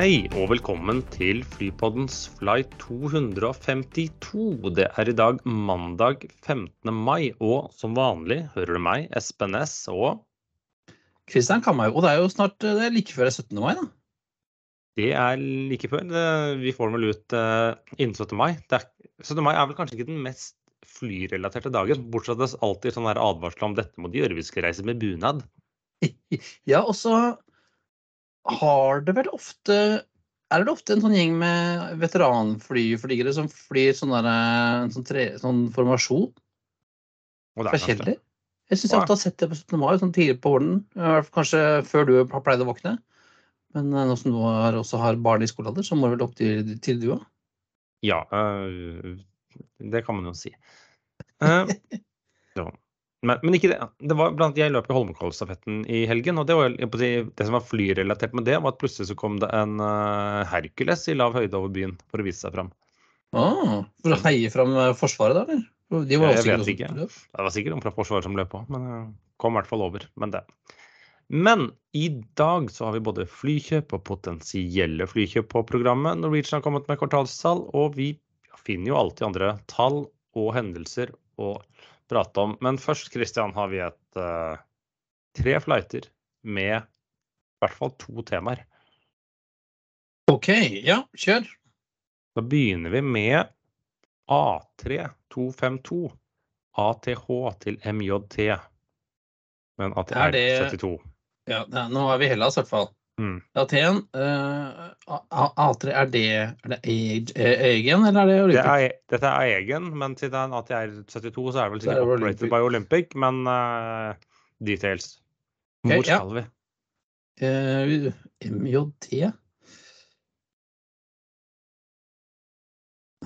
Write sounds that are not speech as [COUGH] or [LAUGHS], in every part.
Hei og velkommen til Flypoddens flight 252. Det er i dag mandag 15. mai, og som vanlig hører du meg, Espen S, og Kristian Kamhaug. Og det er jo snart det er like før 17. mai, da. det er like før. Vi får den vel ut eh, innen 17. mai. Er, 17. mai er vel kanskje ikke den mest flyrelaterte dagen, bortsett fra at det alltid er sånn advarsel om dette må de gjøre hvis de skal reise med bunad. [LAUGHS] Ja, og så har det vel ofte Er det ofte en sånn gjeng med veteranflyflygere som flyr sånn der, en sånn, tre, sånn formasjon fra er. Kjeller? Jeg syns jeg ofte har sett det på 17. mai, sånn tidlig på morgenen. Kanskje før du har pleid å våkne. Men eh, nå som du har, også har barn i skolealder, så må du vel opp til, til du òg? Ja, øh, det kan man jo si. Eh, [LAUGHS] så. Men, men ikke det. det var blant, jeg løp i Holmenkollstafetten i helgen, og det, var, det som var flyrelatert med det, var at plutselig så kom det en øh, Hercules i lav høyde over byen for å vise seg fram. Ah, for å heie fram eh, Forsvaret, da? eller? De var Jeg vet ikke. Det var sikkert noen fra Forsvaret som løp på, men det kom i hvert fall over. Men det. Men i dag så har vi både flykjøp og potensielle flykjøp på programmet. Norwegian har kommet med kvartalstall, og vi finner jo alltid andre tall og hendelser å prate om. Men først, Christian, har vi et uh, tre flighter med i hvert fall to temaer. OK, ja, kjør. Da begynner vi med A3252. ATH til MJT. Men ATR Er det- 72. Ja, nå er vi i Hellas, i hvert fall. Mm. Aten. Uh, A3, er det, er det eh, Egen, eller er det Det er, dette er egen, men siden det er en ATR 72, så er det vel er sikkert det operated Olympic. by Olympic, men uh, details. Hvor ja. skal vi? Uh, MJT?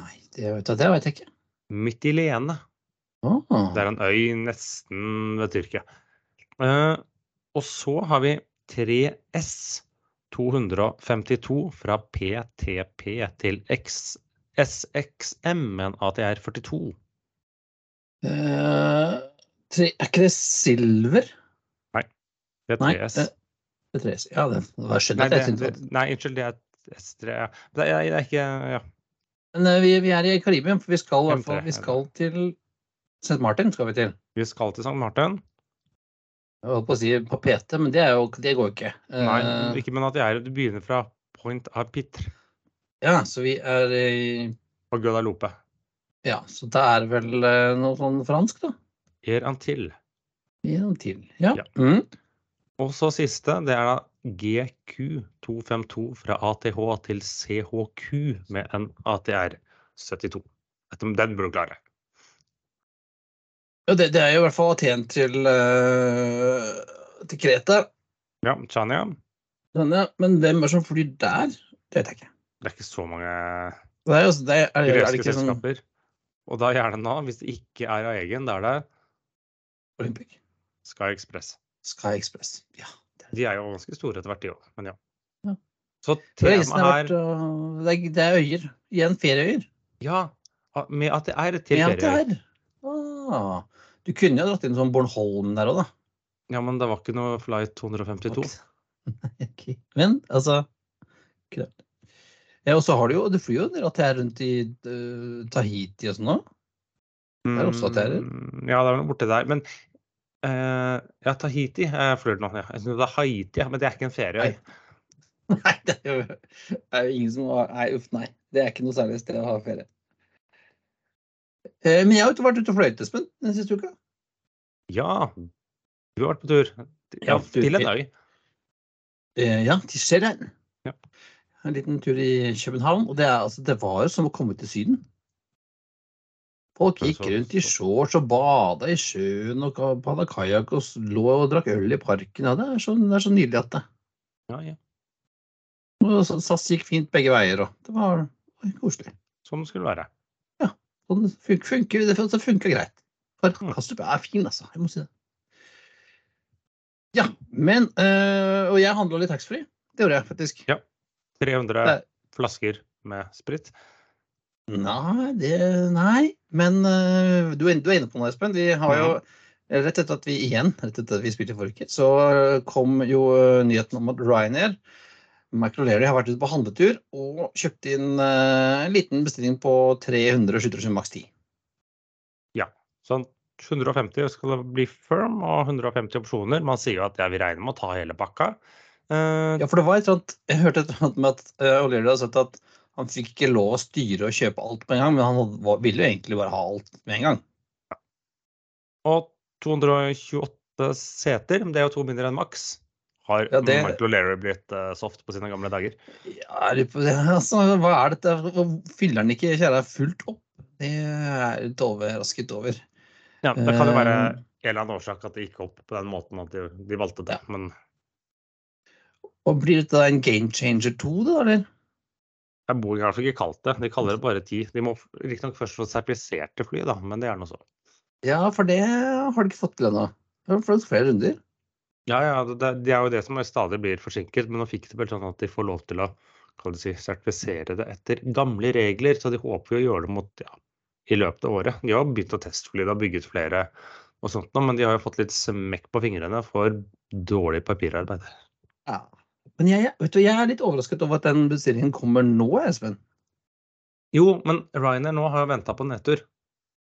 Nei, det vet jeg, det vet jeg ikke. Mytilene. Oh. Det er en øy nesten ved Tyrkia. Uh, og så har vi 3S 252 fra PTP til SXM med en ATR 42. eh, tre, er ikke det Silver? Nei, Det er 3S. det, det er tre, ja, det, jeg Nei, skjønner det, nei, unnskyld, det er S3. Ja. Det er, det er ikke Ja. Men eh, vi, vi er i Karibia, for vi skal, i hvert M3, fall, vi skal til St. Martin. skal vi til. Vi skal til St. Martin. Jeg holdt på å si på PT, men det, er jo, det går ikke. Nei, Eh, ikke med ATR. Du begynner fra Point av Pitre Ja, så vi er i og Guadalupe. Ja, så det er vel eh, noe sånn fransk, da. Er Antil. Er til. Ja. Ja. Mm. Og så siste, det er da GQ252 fra ATH til CHQ med en ATR 72. Dette- Den burde du klare. Ja, det, det er jo i hvert fall Aten til, uh, til Kreta. Ja, Chania. Chania. Men hvem er det som flyr der? Det vet jeg ikke. Det er ikke så mange Det er, jo, det er, er, det- er greske ikke sånn. Og da gjerne nå, hvis det ikke er av egen, da er det Olympic? Sky Express. Sky Express. Ja. Det er, De er jo ganske store etter hvert, de òg. Men ja. Ja. Så temaet er vært, det er, det er øyer. Igjen ferieøyer. Ja, med ATR til Ja, ferie. der. Ah, du kunne jo dratt inn sånn Bornholm der òg, da. Ja, men det var ikke noe flight 252. [LAUGHS] Okay. Men altså Klart. Ja, og så har du jo Du flyr jo en at er rundt i uh, Tahiti og sånn òg. Det er også ATR-er. Mm, Ja, det er noe borti der. Men uh, ja, Tahiti jeg fløy nå. Ja. Jeg synes det er Haiti, ja, men det er ikke en ferie. [LAUGHS] Nei, det er jo, det er jo ingen som har Nei, uff, nei. Det er ikke noe særlig sted å ha ferie. Eh, men jeg har jo vært ute og fløyet, Espen, den siste uka. Ja, du har vært på tur. Ja, til en øy. Eh, ja, til Skjellern. Ja. En liten tur i København. Og det, er, altså, det var jo som å komme til Syden. Folk gikk rundt i shorts og bada i sjøen og hadde kajakk og lå og drakk øl i parken. Ja, det, er så, det er så nydelig at det. Ja, ja. Og så- SAS gikk fint begge veier, og det var koselig. Som det skulle være. Og det funker, funker, det funker greit. For Mm. Kastrup er fin, altså. Jeg må si det. Ja, men øh, Og jeg handla litt taxfree. Det gjorde jeg faktisk. Ja. 300 det. flasker med sprit. Nei, det Nei. Men øh, du, er, du er inne på noe, Espen. Vi har jo Rett etter at vi igjen rett etter at vi spilte i forrige, så kom jo øh, nyheten om at Ryanair Michael O'Leary har vært ute på handletur og kjøpt inn eh, en liten bestilling på 300 skyttersen maks 10. Ja. Sånn 150 skal det bli firm og 150 opsjoner. Man sier jo at jeg vil regne med å ta hele pakka. Uh, Ja, for det var et sånt, Jeg hørte et eller annet med at uh, O'Leary hadde sagt at han fikk ikke lov å styre og kjøpe alt på en gang, men han hadde, ville jo egentlig bare ha alt med en gang. Og 228 seter, det er jo to mindre enn maks. Har Ja, det- Michael O'Leary blitt eh, soft på sine gamle dager? Ja, [LAUGHS] altså, hva er dette? Fyller han ikke kjære fullt opp? Det er litt overrasket over. Ja, Det kan jo være Eh, en eller annen årsak at det gikk opp på den måten at de, de valgte det. Ja. Men Og blir dette en game changer 2, da, eller? jeg bor i hvert fall ikke kalt det. De kaller det bare ti. De må riktignok først få sertifiserte fly, da, men det er nå så. Ja, for det har de ikke fått til ennå. Det har fått flere runder. Ja, ja, det, det det er jo det som stadig blir forsinket, men nå fikk de vel sånn at de får lov til å kan du si, sertifisere det etter gamle regler, så de håper jo å gjøre det mot, ja, i løpet av året. De har begynt å testfly, de har bygget flere og sånt nå, men de har jo fått litt smekk på fingrene for dårlig papirarbeid. Ja. Men jeg, vet du, jeg er litt overrasket over at den bestillingen kommer nå, Espen. Jo, men Ryanair nå har jo venta på nedtur.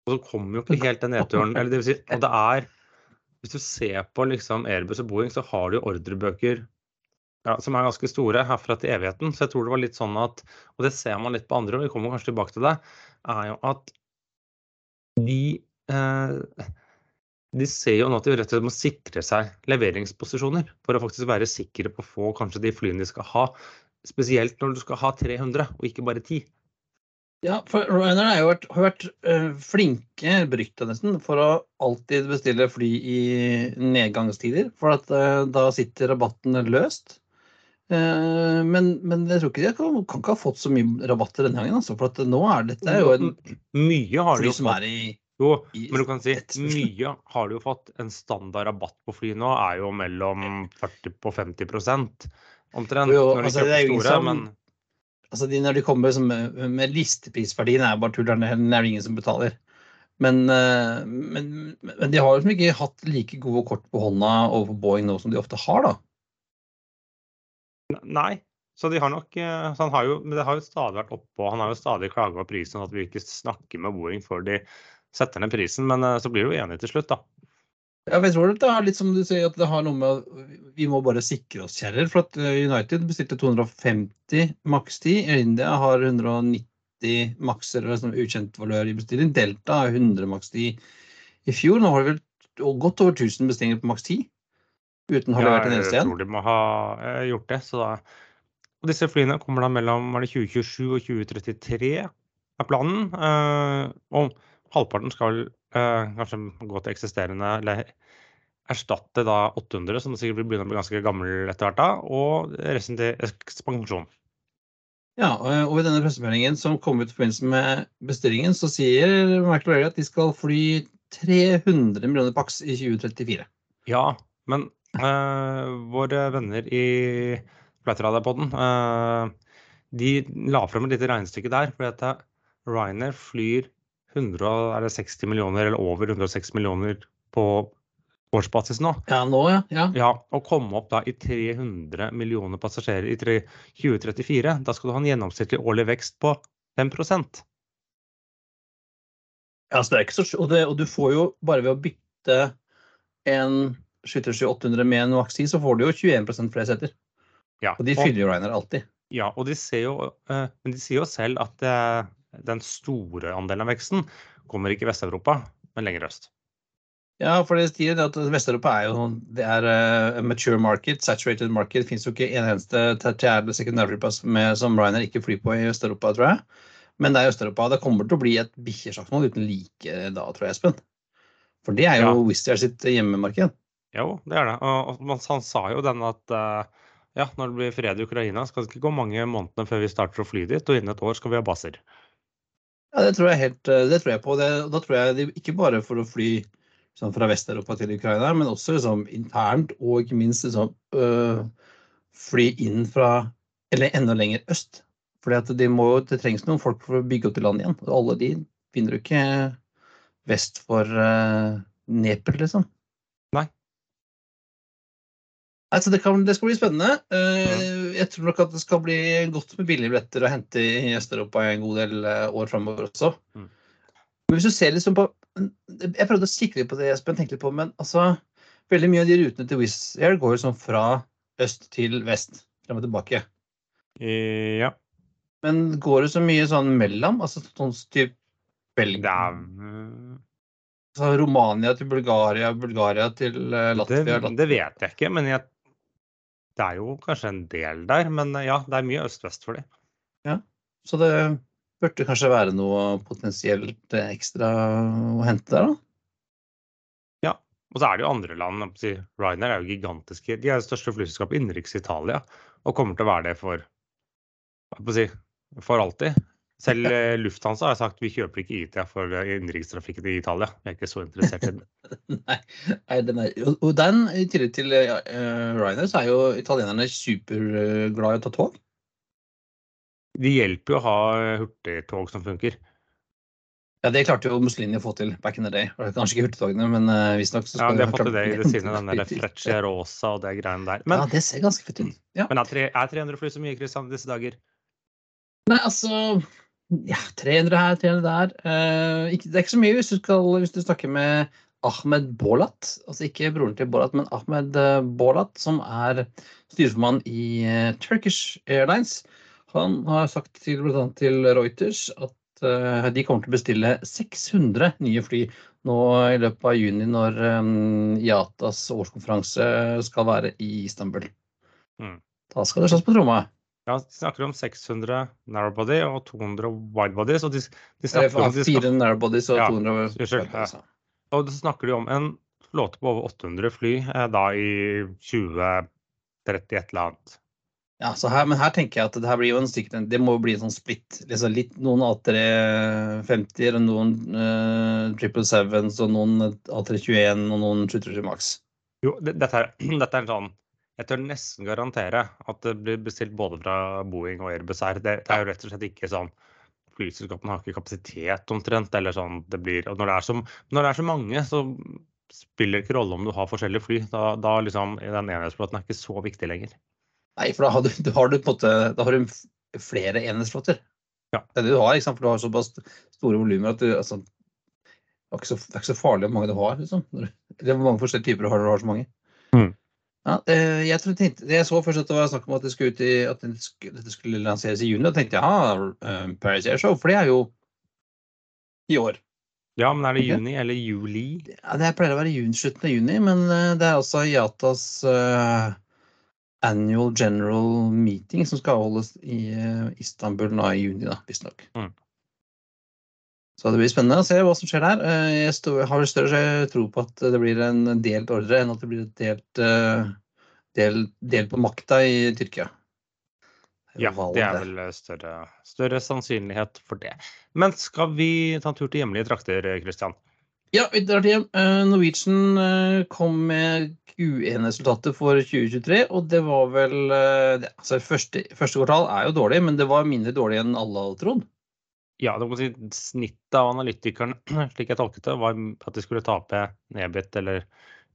Og så kommer jo ikke helt den nedturen. Eller det vil si, og det er Hvis du ser på liksom Airbus og Boeing, så har du ordrebøker ja, som er ganske store herfra til evigheten. Så jeg tror det var litt sånn at Og det ser man litt på andre, og vi kommer kanskje tilbake til det, er jo at de eh, de ser jo nå at de rett og slett må sikre seg leveringsposisjoner for å faktisk være sikre på å få kanskje de flyene de skal ha. Spesielt når du skal ha 300 og ikke bare 10. Ja, for Ryanair har jo vært, har vært øh, flinke, berykta nesten, for å alltid bestille fly i nedgangstider. For at øh, da sitter rabatten løst. Uh, men, men jeg tror ikke de kan, kan ikke ha fått så mye rabatter denne gangen. Altså, for at nå er dette er jo en Mye har de jo som fått. i Jo, i men du kan si mye har de jo fått. En standard rabatt på fly nå er jo mellom 40 og 50 omtrent. Jo, de altså, det er jo ingen store, som- men Altså de, når de kommer som, med, listeprisverdien, er bare tull. Det er ingen som betaler. Men, eh, men, men de har liksom ikke hatt like gode kort på hånda overfor Boeing nå som de ofte har, da. nei. Så de har nok eh, så han har jo, Men det har jo stadig vært oppå. Han har jo stadig klaga på prisen, at vi ikke snakker med Boeing før de setter ned prisen. Men eh, så blir de jo enige til slutt, da. Jeg tror det er litt som du sier, at det har noe med at Vi må bare sikre oss, kjerrer. For at eh, United bestilte 250 makstid. India har 190 makser eller sånn ukjent valør i bestilling. Delta har 100 makstid i fjor. Nå har de vel godt over 1000 bestillinger på maks 10. Uten å ha levert en eneste jeg tror de må ha eh, gjort det. Så da, og disse flyene kommer da mellom var det 2027 og 2033 er planen. Eh, og halvparten skal kanskje gå til eksisterende eller erstatte da 800, som sikkert vil begynne å bli ganske gammel etter hvert, da, og resten til ekspansjon. Ja, og og i denne pressemeldingen som kom ut i forbindelse med bestillingen, så sier McLaurie at de skal fly 300 millioner pax i 2034. Ja, men eh, våre venner i Flightradar-podden eh, de la frem et lite regnestykke der. fordi at eh, Ryanair flyr 160 millioner, eller over 106 millioner på årsbasis nå. Ja, nå, ja. ja. Ja, og komme opp da i 300 millioner passasjerer i 2034, da skal du ha en gjennomsnittlig årlig vekst på 5% Ja, så det er ikke så, og, det, og du får jo bare ved å bytte en 737-800 med en Maxi, så får du jo 21% flere seter. Ja, Og de fyller jo Ryanair alltid. Ja, og de ser jo, eh, men de sier jo selv at eh, den store andelen av veksten kommer ikke i Vest-Europa, men lenger øst. Ja, for det sier at Vest-Europa er jo det er a mature market, saturated market. Det fins jo ikke en eneste tertiær- eller sekundærflyplass som Ryanair ikke flyr på i Øst-Europa, tror jeg. Men det er Øst-Europa. Det kommer til å bli et bikkjeslagsmål uten like da, tror jeg, Espen. For det er jo Ja. Wizz Air sitt hjemmemarked. Jo, det er det. Og, og han sa jo den at eh, ja, når det blir fred i Ukraina, skal det ikke gå mange månedene før vi starter å fly dit, og innen et år skal vi ha baser. Ja, det tror jeg helt, eh, det tror jeg på. Det, da tror jeg det, ikke bare for å fly sånn fra Vest-Europa til Ukraina, men også liksom internt, og ikke minst liksom, øh, fly inn fra Eller enda lenger øst. Fordi de det trengs noen folk for å bygge opp til land igjen. Og alle de finner du ikke vest for øh, Dnepr, liksom. Altså, det, kan, det skal bli spennende. Uh, jeg tror nok at det skal bli godt med billige billetter å hente i Øst-Europa en god del uh, år framover også. Mm. Men hvis du ser liksom på Jeg prøvde å litt på det Espen tenkte litt på, men altså Veldig mye av de rutene til Wizz Air går sånn fra øst til vest. Frem og tilbake. Ja. Men går det så mye sånn mellom? Altså sånn type Belgia altså, Romania til Bulgaria, Bulgaria til Latvia? Det, det, vet jeg ikke, men jeg, det er jo kanskje en del der. Men ja, det er mye øst-vest for dem. Ja, så det burde kanskje være noe potensielt ekstra å hente der, da? Ja, og så er det jo andre land. Ryanair er jo gigantiske. De er det største flyselskapet innenriks i Italia og kommer til å være det for, si, for alltid. Selv eh, Lufthansa har sagt vi kjøper ikke IT for innenrikstrafikken i Italia. Vi er ikke så interessert i den. [LAUGHS] nei, den er, og den, I tillegg til uh, Ryanair, så er jo italienerne superglade i å ta tog. Det hjelper jo å ha hurtigtog som funker. Ja, Det klarte jo Mussolini å få til back in the day. Kanskje ikke hurtigtogene, men uh, visstnok Ja, de har fått til det i det sine, den der Frecce Rosa og det greiene der. Men, ja, det ser ganske fett ut. Ja. Men er, 300 fly så mye, i disse dager? Nei, altså Ja, 300 her, 300 der. Uh, ikke, det er ikke så mye hvis du, skal, hvis du snakker med Ahmed Bolat, altså ikke broren til Bolat, men Ahmed uh, Bolat, som er styreformann i uh, Turkish Airlines. Han har sagt til, til Reuters at uh, de kommer til å bestille 600 nye fly nå i løpet av juni, når um, IATAs årskonferanse skal være i Istanbul. Mm. Da skal det slås på tromma. Ja, de snakker om 600 narrowbody og 200 widebodies. Og de, de snakker om de skal... Fire narrowbodies og ja, 200 widebodies. Ja. Og så snakker de om en flåte på over 800 fly eh, da i 2030 et eller annet. Ja, her, men her tenker jeg at det her blir jo en stykke, det må jo bli en sånn splitt. Liksom litt, noen A350 og noen uh, 777s og noen A321 og noen 737 Max. Jo, dette er, [CLEARS THROAT] dette er en sånn Jeg tør nesten garantere at det blir bestilt både fra Boeing og Airbus her. Det, det er jo rett og slett ikke sånn Flyselskapene har ikke kapasitet omtrent. eller sånn det blir, og når det, så, når det er så, mange, så spiller det ikke rolle om du har forskjellige fly. Da, da liksom, den enhetsflåten er ikke så viktig lenger. Nei, for da har du, da har du måte da har du flere enhetsflåter. Ja. Det er det du har, for du har såpass store volumer at du altså, det, er så, det, er ikke så, farlig hvor mange du har. Liksom. Det er mange forskjellige typer du har, når du har så mange. Mm. Ja, jeg, tenkte, jeg, så først at det var snakk om at, det skulle, ut i, at dette skulle lanseres i juni. Og tenkte jeg ja, uh, Paris Air Show, for det er jo i år. Ja, men er det juni eller juli? Ja, Det pleier å være juni, slutten av juni, men uh, det er altså IATAs uh, annual general meeting som skal avholdes i uh, Istanbul nå i juni, da, visstnok. Mm. Så det blir spennende å se hva som skjer der. Eh, jeg har vel større tro på at det blir en delt ordre enn at det blir et delt, eh, del, del på makta i Tyrkia. Ja, det er vel større, større, sannsynlighet for det. Men skal vi ta en tur til hjemlige trakter, Kristian? Ja, vi drar til hjem. Norwegian kom med Q1-resultatet for 2023, og det var vel eh, altså første, første, kvartal er jo dårlig, men det var mindre dårlig enn alle hadde trodd. Ja, det si snittet av analytikeren, [CLEARS THROAT] slik jeg tolket det, var at de skulle tape nedbitt eller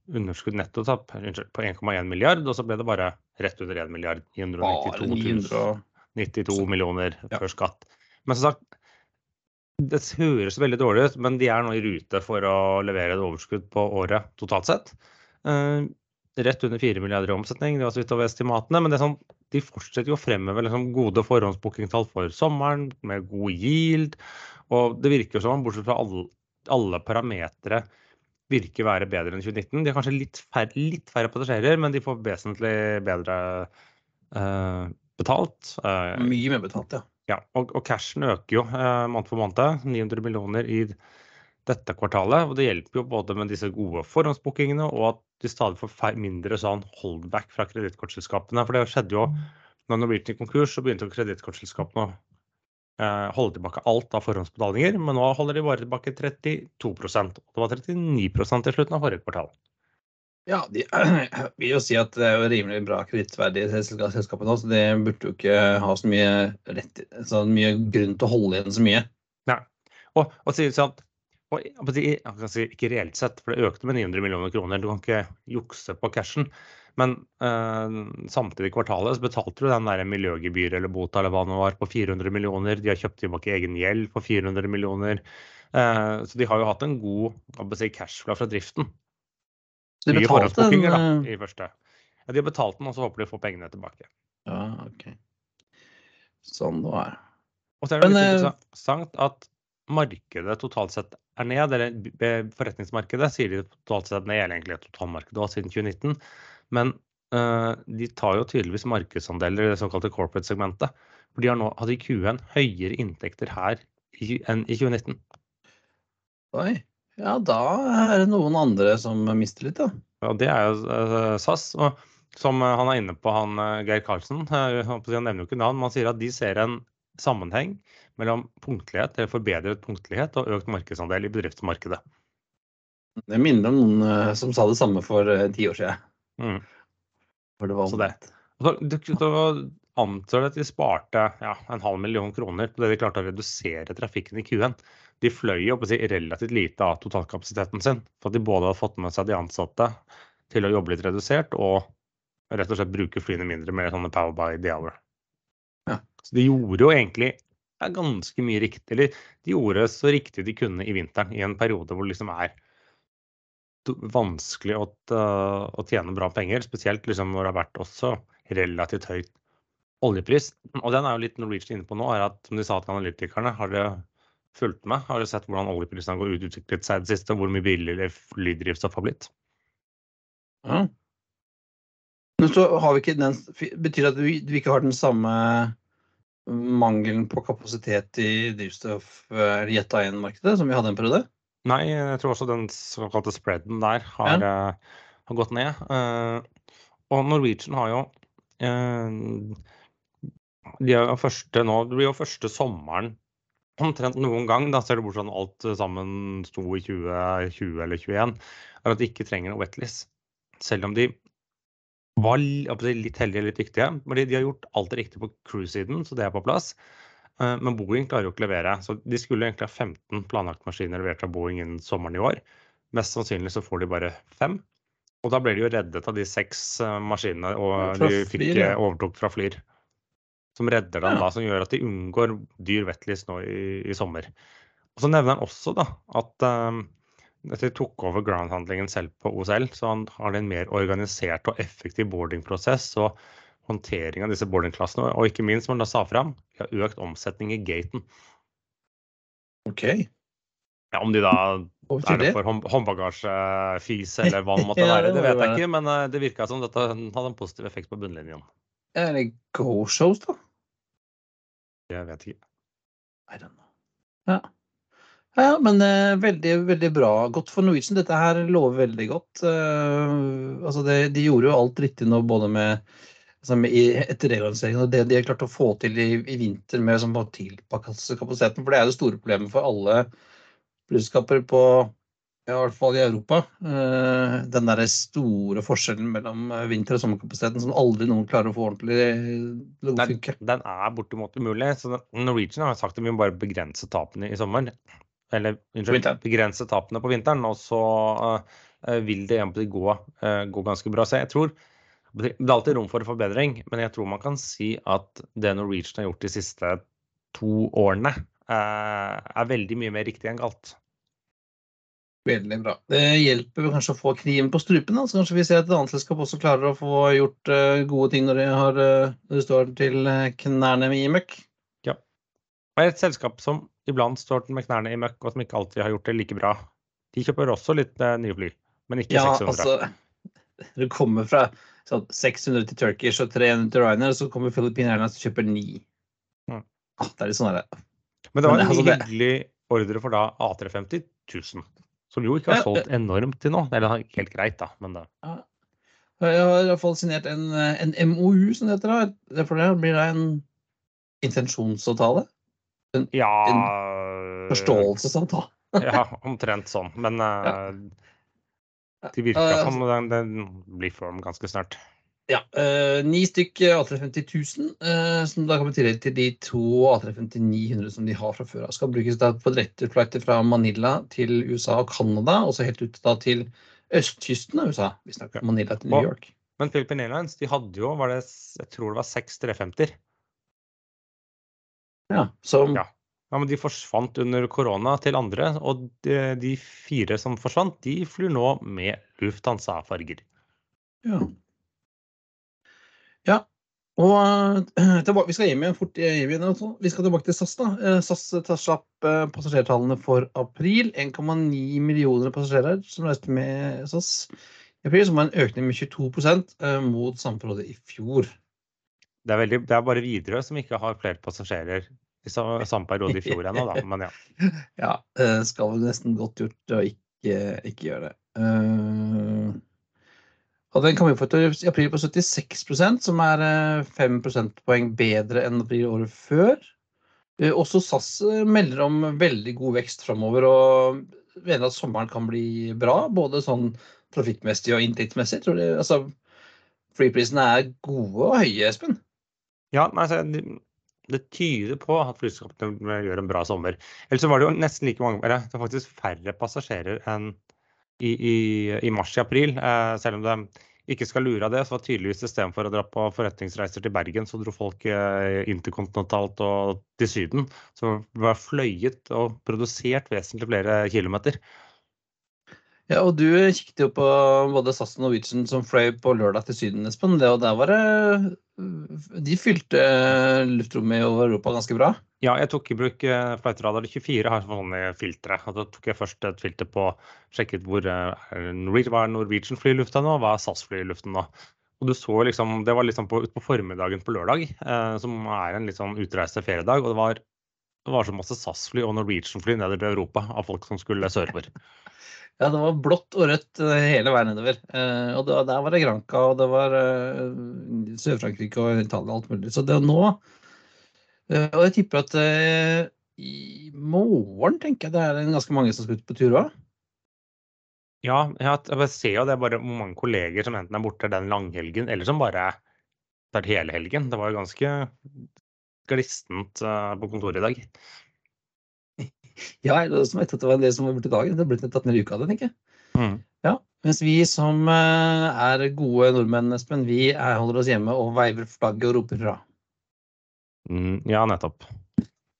underskudd nettotap på 1,1 milliard, og så ble det bare rett under 1 milliard. 992 92 millioner før skatt. Men som sagt, det høres veldig dårlig ut, men de er nå i rute for å levere et overskudd på året totalt sett. Eh, rett under 4 milliarder i omsetning, det var så vidt over estimatene. Men det er sånn, de fortsetter jo å fremheve liksom gode forhåndsbookingtall for sommeren, med god yield. Og det virker som, bortsett fra alle, alle parametere, virker være bedre enn 2019. De har kanskje litt færre, litt færre passasjerer, men de får vesentlig bedre uh, betalt. Uh, Mye mer betalt, ja. ja og, og cashen øker jo uh, måned for måned. 900 millioner i dette kvartalet. Og det hjelper jo både med disse gode forhåndsbookingene og at de stadig får mindre sånn holdback fra kredittkortselskapene. For det skjedde jo når Norwegian gikk konkurs, så begynte kredittkortselskapene å eh, holde tilbake alt av forhåndsbetalinger. Men nå holder de bare tilbake 32% og Det var 39% til slutten av forrige kvartal. Ja, de [CLEARS THROAT] vil jo si at det er jo rimelig bra kredittverdige selskapet nå, så det burde jo ikke ha så mye, rett, så mye grunn til å holde igjen så mye. Nei. Og, og si sånn at og, si, ikke reelt sett, for det økte med 900 millioner kroner. Du kan ikke jukse på cashen. Men eh, samtidig i kvartalet så betalte du den der miljøgebyret eller bota eller hva det var på 400 millioner. De har kjøpt tilbake egen gjeld for 400 millioner. Eh, så de har jo hatt en god si, cashflow fra driften. Så de betalte den da, eh, i første. Ja, de har betalt den, og så håper de å få pengene tilbake. Ja, OK. Sånn det var. Og så er det Men, litt eh, interessant at markedet totalt sett er ned, eller forretningsmarkedet sier de totalt sett ned, eller egentlig totalmarkedet også siden 2019. Men uh, de tar jo tydeligvis markedsandeler i det såkalte corporate-segmentet. For de har nå hadde i Q1 høyere inntekter her enn i 2019. Oi. Ja, da er det noen andre som mister litt, da. Ja, det er jo eh, SAS. Og som eh, han er inne på, han Geir Karlsen, han nevner jo ikke navn, men han sier at de ser en sammenheng mellom punktlighet, eller forbedret punktlighet og økt markedsandel i bedriftsmarkedet. Det minner om noen eh, som sa det samme for eh, ti år siden. Mm. For det var Så det. Så, du, så antar at de sparte ja, en halv million kroner på det de klarte å redusere trafikken i Q1. De fløy jo si, relativt lite av totalkapasiteten sin, for at de både hadde fått med seg de ansatte til å jobbe litt redusert, og rett og slett bruke flyene mindre med sånne power by the hour. Så de gjorde jo egentlig ganske mye riktig. Eller de gjorde så riktig de kunne i vinteren, i en periode hvor det liksom er vanskelig å, tjene bra penger, spesielt liksom når det har vært også relativt høyt oljepris. Og den er jo litt Norwegian inne på nå, er at som de sa til analytikerne, har dere fulgt med? Har dere sett hvordan oljeprisene har utviklet seg i det siste, hvor mye billigere flydrivstoff har blitt? Ja. Men så har vi ikke den Betyr det at vi ikke har den samme mangelen på kapasitet i drivstoff eh, eller jet markedet som vi hadde en periode? Nei, jeg tror også den såkalte spreaden der har, eh, har gått ned. Uh, og Norwegian har jo uh, De er jo første nå Det blir jo første sommeren omtrent noen gang, da ser du bort fra at alt sammen sto i 2020 eller 2021, er at de ikke trenger noe wetlist. Selv om de var litt heldige eller litt dyktige. fordi de har gjort alt det riktige på crew-siden, så det er på plass. Eh, Men Boeing klarer jo ikke å levere. Så de skulle egentlig ha 15 planlagte maskiner levert av Boeing innen sommeren i år. Mest sannsynlig så får de bare fem. Og da ble de jo reddet av de seks eh, maskinene og de fikk eh, overtok fra Flyr. Som redder dem da, som gjør at de unngår dyr wetleys nå i, i sommer. Og så nevner han også da at um, de tok over groundhandlingen selv på OCL, så han har en mer organisert og effektiv boardingprosess og håndtering av disse boardingklassene. Og ikke minst, som han da sa fram, vi har økt omsetning i gaten. OK. Ja, om de da er det for hånd, håndbagasjefis eller hva det måtte [LAUGHS] være, det det vet jeg ikke. Men eh, det virka som dette hadde en positiv effekt på bunnlinjen. Er det go-shows, da? Jeg vet ikke. I don't know. Ja. Ja, men uh, veldig, veldig bra. Godt for Norwegian. Dette her lover veldig godt. Uh, altså det, de gjorde jo alt riktig nå, både med, altså med i- etter reorganiseringen og det de har klart å få til i, i vinter med sånn, å tilpasse kapasiteten. For det er det store problemet for alle flyselskaper på ja, i hvert fall i Europa. Eh, den der store forskjellen mellom vinter- og sommerkapasiteten som aldri noen klarer å få ordentlig til å funke. den er bortimot umulig. Så Norwegian har sagt at vi må bare begrense tapene i sommer. Eller unnskyld, begrense tapene på vinteren, og så eh, vil det egentlig gå, eh, gå ganske bra. Så jeg tror Det er alltid rom for forbedring, men jeg tror man kan si at det Norwegian har gjort de siste to årene, eh, er veldig mye mer riktig enn galt. Veldig bra. Det hjelper kanskje å få kniven på strupen, da. så kanskje vi ser at et annet selskap også klarer å få gjort eh, gode ting når de, har, eh, når de står til eh, knærne i møkk. Og et selskap som iblant står med knærne i møkk, og som ikke alltid har gjort det like bra, de kjøper også litt eh, nye fly, men ikke Ja, 600. altså [LAUGHS] Det kommer fra sånn 600 til Turkish og 300 til Ryanair, og så kommer Philippine Airlines og kjøper ni. Mm. Ah, det er litt sånn der. Men det var en altså, det- hyggelig ordre for da A350 1000, som jo ikke har solgt enormt til nå. Eller helt greit, da, men det. Jeg har i hvert fall signert en, eh, en MOU, som det heter. da. Det for det blir da en intensjonsavtale. Ja Forståelsesavtale. [LAUGHS] Ja, omtrent sånn. Men uh, det virka altså- som den, den blir form ganske snart. Ja, eh, ni stykk A350 1000, uh, som da kommer i tillegg til de to A350 900 som de har fra før av. Skal brukes da på direkteflighter fra Manila til USA og Canada, og så helt ut da til østkysten av USA. Vi snakker Manila til New York. Men Philippine Airlines de hadde jo, var det, jeg tror det var seks 350-er. Ja, som Ja. Ja, men de forsvant under korona til andre, og de, de fire som forsvant, de flyr nå med Lufthansa-farger. Ja. ja. Og eh, tilbake, vi skal hjem igjen fort hjem igjen. altså. Vi skal tilbake til SAS. da. Eh, SAS tar slapp eh, passasjertallene for april. 1,9 millioner passasjerer som reiste med SAS i april, som var en økning med 22 eh, mot samme i fjor. Det er, veldig, det er bare Widerøe som ikke har flere passasjerer i sa- samme periode i fjor ennå, da. Men ja. [LAUGHS] Ja, eh, skal vel nesten godt gjort å ikke, ikke gjøre det. Og den kan vi få til i april på 76% som er eh, 5 prosentpoeng bedre enn april året før. Uh, Også SAS eh, melder om veldig god vekst framover og mener at sommeren kan bli bra, både sånn trafikkmessig og inntektsmessig. Tror jeg. altså, flyprisene er gode og høye, Espen. Ja, altså, det, det tyder på at flyselskapene gjør en bra sommer. Ellers så var det jo nesten like mange eller, Det var faktisk færre passasjerer enn i, i, i mars i april. Eh, selv om det ikke skal lure av det, så var tydeligvis istedenfor å dra på forretningsreiser til Bergen, så dro folk eh, interkontinentalt og til Syden. Så det var fløyet og produsert vesentlig flere kilometer. Ja, og du kikket jo på både SAS og Norwegian som fløy på lørdag til Syden, Espen. Det, og der var det De fylte luftrommet over Europa ganske bra. Ja, jeg tok i bruk eh, Flightradar 24, har sånne filtre. Og da tok jeg først et filter på sjekket hvor hva er Norwegian fly i lufta nå, hva er SAS fly i luften nå. Og du så liksom, Det var liksom på, på formiddagen på lørdag, eh, som er en litt sånn utreiste feriedag. Og det var, det var så masse SAS-fly og Norwegian-fly nedover til Europa av folk som skulle sørover. [LAUGHS] Ja, det var blått og rødt eh, hele veien nedover. Eh, og det, der var det Granca, og det var eh, Sør-Frankrike og Italia og alt mulig. Så det nå Og jeg tipper at i morgen tenker jeg det er ganske mange som skal ut på tur òg. Ja, jeg, ser jo det er bare mange kolleger som enten er borte den langhelgen, eller som bare er hele helgen. Det var jo ganske glistent eh, på kontoret i dag. Ja, det er som jeg at det var del som var borte i dagen. Det ble tatt ned i uka det, tenker jeg. Mm. Ja, mens vi som eh, er gode nordmenn, Espen, vi er, holder oss hjemme og veiver flagget og roper fra. Mm, ja, nettopp.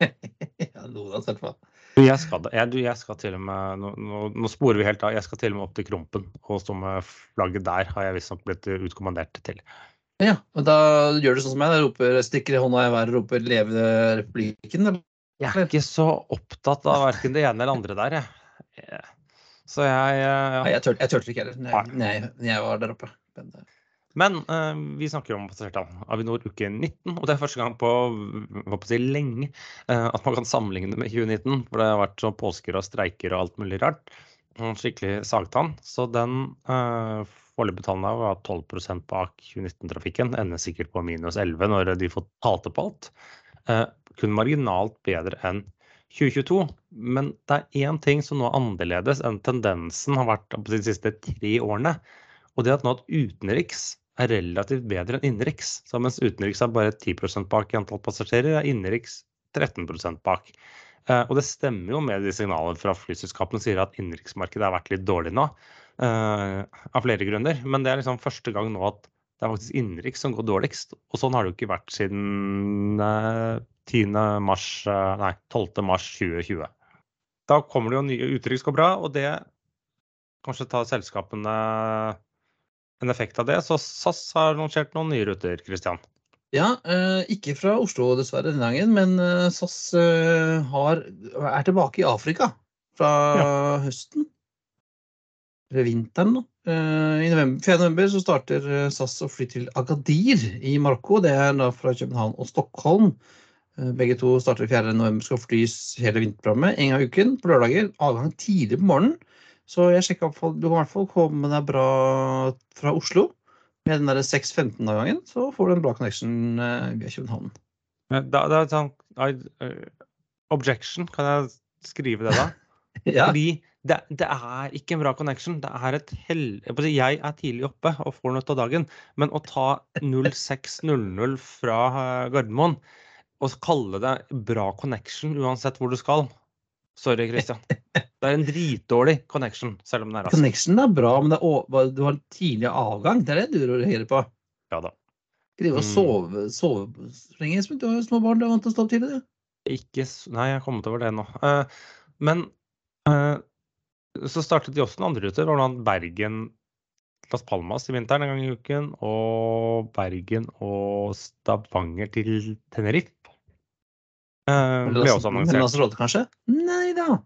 [LAUGHS] ja, noe da, Jeg skal, jeg, jeg skal til og med nå, nå, nå sporer vi helt av. Jeg skal til og med opp til Krompen og stå med flagget der, har jeg visstnok blitt utkommandert til. Ja, og da gjør du sånn som meg, roper, stikker hånda i været og roper 'Leve republikken'. eller? Jeg er ikke så opptatt av verken det ene eller andre der, jeg. Eh, Så jeg eh, Nei, jeg turte, tør, ikke heller jeg, når jeg, var der oppe. Men, eh, Men eh, vi snakker jo om passasjertall. Avinor uke 19, og det er første gang på, på si, lenge eh, at man kan sammenligne med 2019. For det har vært sånn påsker og streiker og alt mulig rart. Skikkelig sagtann. Så den uh, foreløpige tallene var 12% bak 2019-trafikken. Ender sikkert på minus 11 når de får talte på alt. Eh, kun marginalt bedre enn 2022. Men det er én ting som nå er annerledes enn tendensen har vært på de siste tre årene. Og det er at nå at utenriks er relativt bedre enn innenriks. Så mens utenriks er bare 10% bak i antall passasjerer, er innenriks 13% bak. Eh, og det stemmer jo med de signalene fra flyselskapene som sier at innenriksmarkedet har vært litt dårlig nå. Eh, av flere grunner. Men det er liksom første gang nå at det er faktisk innenriks som går dårligst. Og sånn har det jo ikke vært siden eh, 10. Mars, eh, nei, 12. mars 2020. Da kommer det jo nye utenriks går bra, og det kanskje tar selskapene en effekt av det. Så SAS har lansert noen nye ruter, Christian. ja, eh, ikke fra Oslo dessverre denne gangen, men eh, SAS eh, har, er tilbake i Afrika fra høsten. Vinteren. Eh, I november, 4. november så starter eh, SAS å fly til Agadir i Marokko. Det er da fra København og Stockholm. Eh, Begge to starter 4. november, skal flys hele vinterprogrammet en gang i uken på lørdager. Avgang tidlig på morgenen. Så jeg sjekka opp, du kan i hvert fall komme deg bra fra Oslo. Med den der 6.15-avgangen så får du en bra connection via København. Men Da, da, er sånn, I, uh, objection, kan jeg skrive det da? [LAUGHS] Ja, Fordi det, det er ikke en bra connection. Det er et hell... Jeg er tidlig oppe og får noe av dagen, men å ta 06.00 fra eh, Gardermoen og kalle det bra connection uansett hvor du skal, Sorry, Christian. Det er en dritdårlig connection, selv om den er rask. Connection er bra, men det er, å- du har en tidlig avgang. Det er det du reagerer på. Ja da. Drive og Mm. sove, sove lenge. Du har jo små barn, du er vant til å stå opp tidlig, du. Ikke Nei, jeg har kommet over det nå. Eh, men eh, så startet de også en andre ruter. Annet Bergen Las Palmas i vinteren en gang i uken. Og Bergen og Stavanger til Tenerife. Uh, ble også annonsert. Lanzarote, kanskje? Nei da.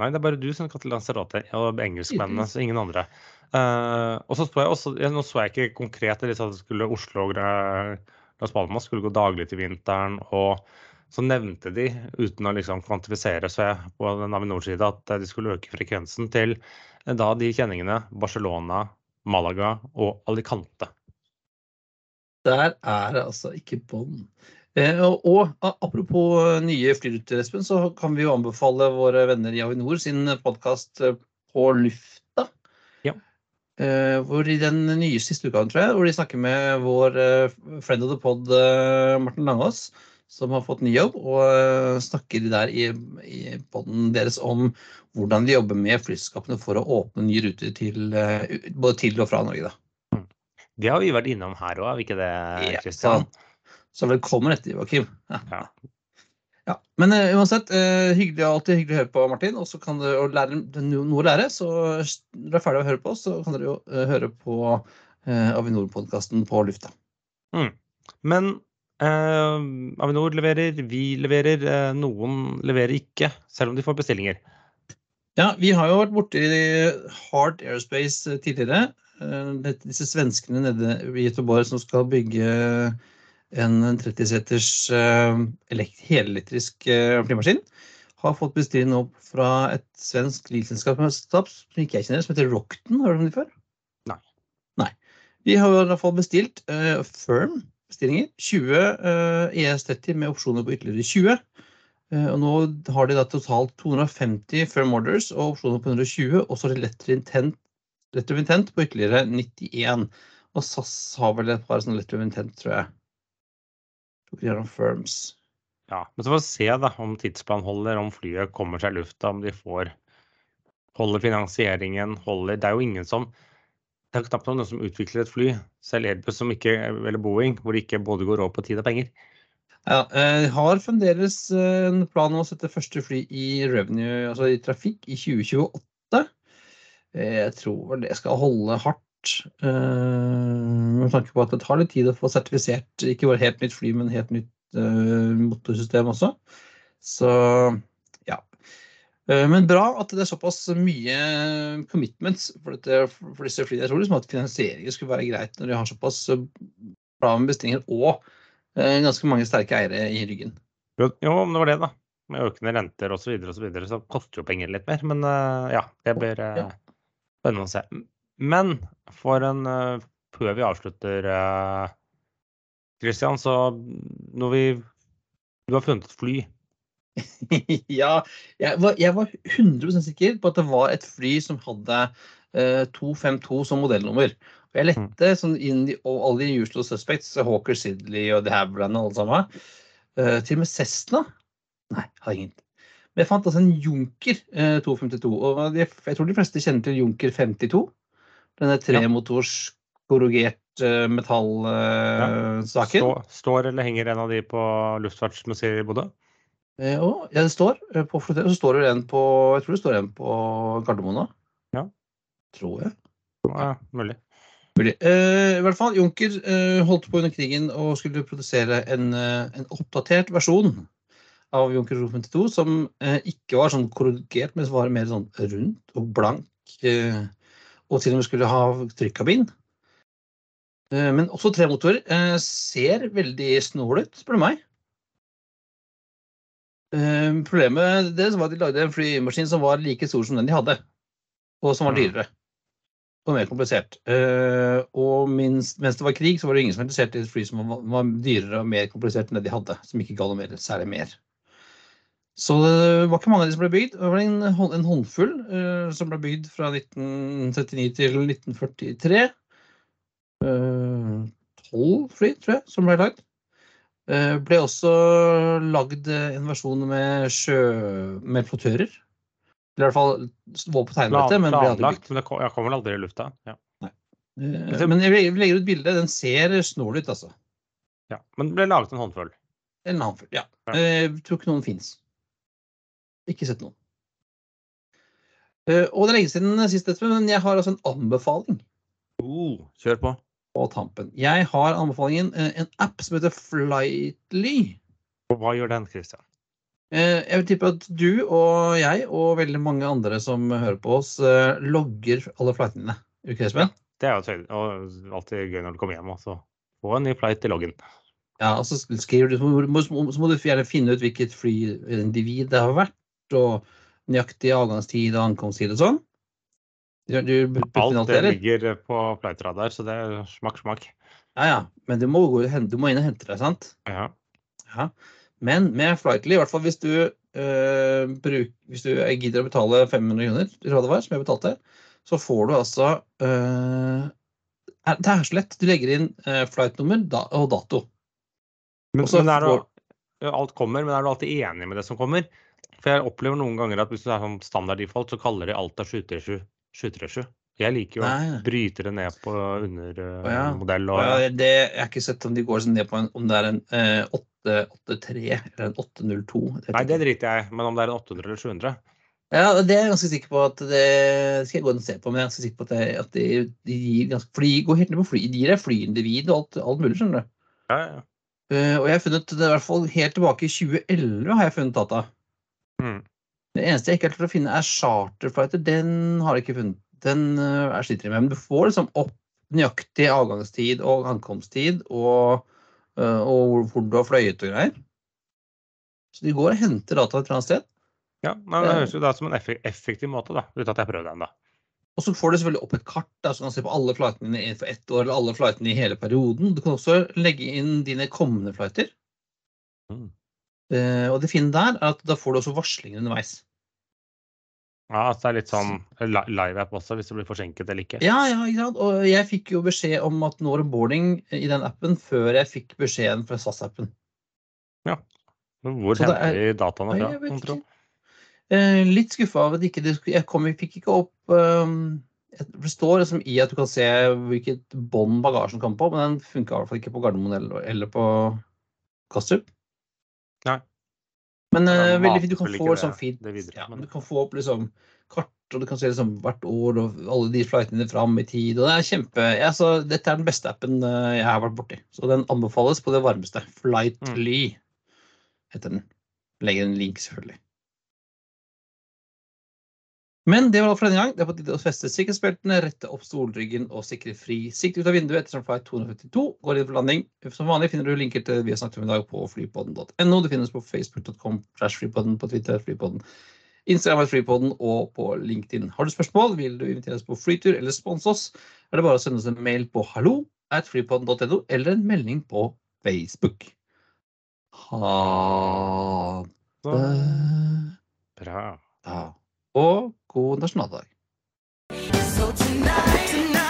Nei, det er bare du som kan til Lanzarote, og engelskmennene, så ingen andre. Uh, og så så jeg også, Nå så jeg ikke konkret det, de sa at det skulle Oslo og Las Palmas skulle gå daglig til vinteren. Og så nevnte de, uten å liksom kvantifisere seg på Navinors Avinor-side, at eh, de skulle øke frekvensen til eh, da de kjenningene Barcelona, Malaga og Alicante. Der er det altså ikke bånd. Eh, og, og apropos nye flyruter, Espen, så kan vi jo anbefale våre venner i Avinor sin podkast På lufta. Ja. Eh, hvor i den nye siste uka, tror jeg, hvor de snakker med vår eh, friend of the pod, eh, Martin Langås, som har fått ny jobb, og eh, snakker der i, i poden deres om hvordan de jobber med flyselskapene for å åpne nye ruter til, eh, både til og fra Norge. da. Det har vi vært innom her òg, har vi ikke det, Ja, Kristian? Så velkommen etter, Joakim. Ja. Ja. Ja. Men uh, uansett, uh, hyggelig, alltid hyggelig å høre på, Martin. Og så kan du og lære noe å lære. Så når du er ferdig å høre på oss, så kan dere jo uh, høre på Avinor-podkasten på lufta. Men eh, Avinor leverer, vi leverer, eh, noen leverer ikke, selv om de får bestillinger. Ja, vi har jo vært borti Hard Airspace tidligere. Eh, Disse svenskene nede i Göteborg som skal bygge en 30-seters elekt helelektrisk eh, flymaskin, har fått bestilling opp fra et svensk livselskap som ikke jeg kjenner, som heter Rockton. Har du hørt om de før? Nei. Nei. Vi har i hvert fall bestilt eh, firm bestillinger. 20 uh, ES30 med opsjoner på ytterligere 20. Uh, og nå har de da totalt 250 firm orders og opsjoner på 120, og så har de letter intent, letter intent på ytterligere 91. Og SAS har vel et par sånne letter intent, tror jeg. Har firms. Ja, men så får vi se da, om tidsplanen holder, om flyet kommer seg i lufta, om de får holder finansieringen, holder Det er jo ingen som Det er knapt noen som utvikler et fly, selv Airbus som ikke, eller Boeing, hvor det ikke både går over på tid og penger. Ja, jeg har fremdeles eh, en plan om å sette første fly i revenue, altså i trafikk, i 2028. Eh, Jeg tror vel det skal holde hardt. eh, Med tanke på at det tar litt tid å få sertifisert ikke bare helt nytt fly, men helt nytt eh, motorsystem også. Så. Eh, Men bra at det er såpass mye commitments for, dette, for disse flyene. Jeg tror liksom at finansieringen skulle være greit når de har såpass eh, bra med bestillinger og eh, ganske mange sterke eiere i ryggen. Jo, om det var det, da. Med økende renter osv., så, videre, og så, videre, så koster jo penger litt mer. Men eh, ja, det blir eh, spennende å se. Men for en eh, Før vi avslutter, eh, Christian, så når vi Du har funnet et fly. [LAUGHS] ja, jeg var, jeg var 100 sikker på at det var et fly som hadde eh, 252 som modellnummer. Og jeg lette sånn inn i og alle de usual suspects, Hawker Sidley og The Havilland og alle sammen. Eh, til og med Cessna. Nei, har ingen. Men jeg fant altså en Junker eh, 252. Og de, jeg tror de fleste kjenner til Junker 52. Denne tremotors korrugert eh, metallsaken. Ja, står eller henger en av de på Luftfartsmuseet i Bodø? Eh, og, ja, det står eh, på flotell, så står det en på Jeg tror det står en på Gardermoen òg. Ja. Tror jeg. Ja, mulig. Mulig. Eh, I hvert fall, Junker eh, holdt på under krigen og skulle produsere en, eh, en oppdatert versjon av Junker 252 som eh, ikke var sånn korrigert, men som var mer sånn rundt og blank. Eh, og til og med skulle ha trykkabin. Eh, men også tremotorer. Eh, ser veldig snål ut, spør du meg. Eh, problemet deres var at de lagde en flymaskin som var like stor som den de hadde, og som var dyrere og mer komplisert. Uh, og minst, mens det var krig, så var det ingen som var interessert i et fly som var, var dyrere og mer komplisert enn det de hadde. Som ikke ga noe mer, særlig mer. Så det var ikke mange av de som ble bygd. Det var en, en håndfull uh, som ble bygd fra 1939 til 1943. Eh, Tolv fly, tror jeg, som ble lagd. Eh, ble også lagd en versjon med sjø... med flottører. Eller i hvert fall var på tegnebrettet, men ble aldri bygd. men det kom, jeg kommer vel aldri i lufta. Ja. Eh, Men jeg legger- ut bilde. Den ser snål ut, altså. Ja. Men det ble laget en håndfull. En håndfull, ja. Eh, tror ikke noen fins. Ikke sett noen. Eh, og det er lenge siden sist, men jeg har altså en anbefaling Uh, kjør på. På tampen. Jeg har anbefalingen eh, en app som heter Flightly. Og hva gjør den, Christian? Eh, Jeg vil tippe at du og jeg og veldig mange andre som hører på oss, eh, logger alle flightene. Ikke det, Espen? Det er jo alltid gøy når du kommer hjem og få en ny flight i loggen. Ja, og så skriver du, så må du gjerne finne ut hvilket flyindivid det har vært, og nøyaktig avgangstid og ankomsttid og sånn. Du, du Alt det det, ligger på flightradar, så det er smak, smak. Ja, ja. Men du må, gå, du må inn og hente det, sant? Ja. Ja. Men med Flightly, i hvert fall hvis du, øh, bruk, hvis du gidder å betale 500 kroner, tror jeg det var, som jeg betalte, så får du altså eh, er- Det er så lett. Du legger inn øh, flightnummer da, og dato. Men, Også, men er du, får- alt kommer, men er du alltid enig med det som kommer? For jeg opplever noen ganger at hvis du er sånn standard default, så kaller de alt av 737 737. Jeg liker jo å bryte det ned på undermodell. Og ja. jeg, det, jeg har ikke sett om de går sånn ned på en, om det er en eh, 883 eller en 802. vet Nei, det driter jeg i, men om det er en 800 eller 700 Ja, det er jeg ganske sikker på at det skal jeg gå og se på, men jeg er ganske sikker på at, det, at de, de gir ganske fly, går helt ned på fly. De gir deg flyindivid og alt, alt mulig, skjønner du. ja, ja. Uh, og jeg har funnet det i hvert fall helt tilbake i 2011 har jeg funnet data. Mm. Det eneste jeg ikke har klart å finne, er charterflighter. Den har jeg ikke funnet. Den uh, er sliter jeg med. Men du får liksom opp nøyaktig avgangstid og ankomsttid og, eh, og hvor, du har fløyet og greier. Så de går og henter data et eller annet sted. ja men Det høres jo da som en effektiv måte, da, uten at jeg har prøvd det ennå. Og så får du selvfølgelig opp et kart da, så du kan se på alle flightene dine for ett år, eller alle flightene i hele perioden. Du kan også legge inn dine kommende flighter. Mm. Eh, og det fine der er at da får du også varslinger underveis. Ja, altså det er litt sånn live-app også, hvis det blir forsinket eller ikke. Ja, ja, ikke sant? Og jeg fikk jo beskjed om at nå er det boarding i den appen før jeg fikk beskjeden fra SAS-appen. Ja. Men hvor Så henter de dataene fra? mon tro? Eh, litt skuffa av at ikke det Jeg kom, jeg fikk ikke opp um, et- Det står liksom i at du kan se hvilket bånd bagasjen kommer på, men den funka i hvert fall ikke på Gardermoen eller, eller på Kastrup. Men uh, veldig fint. Du kan få sånn fint ja, men- Du kan få opp liksom kart, og du kan se liksom hvert år og alle de flightene fram i tid. og det er kjempe, ja, så Dette er den beste appen uh, jeg har vært borti. Så den anbefales på det varmeste. Flightly heter den. Legger en link, selvfølgelig. Men det var alt for denne gang. Det er på tide å feste sikkerhetsbeltene, rette opp stolryggen og sikre fri sikt ut av vinduet ettersom flight 252 går inn for landing. Som vanlig finner du linker til det vi har snakket om i dag på flypodden.no. Det finnes på facebook.com slash flypodden, på Twitter flypodden, Instagram er flypodden og på LinkedIn. Har du spørsmål, vil du invitere oss på flytur eller sponse oss, er det bare å sende oss en mail på hallo at flypodden.no eller en melding på Facebook. Ha det bra. da. Og god nasjonaldag. So tonight, tonight.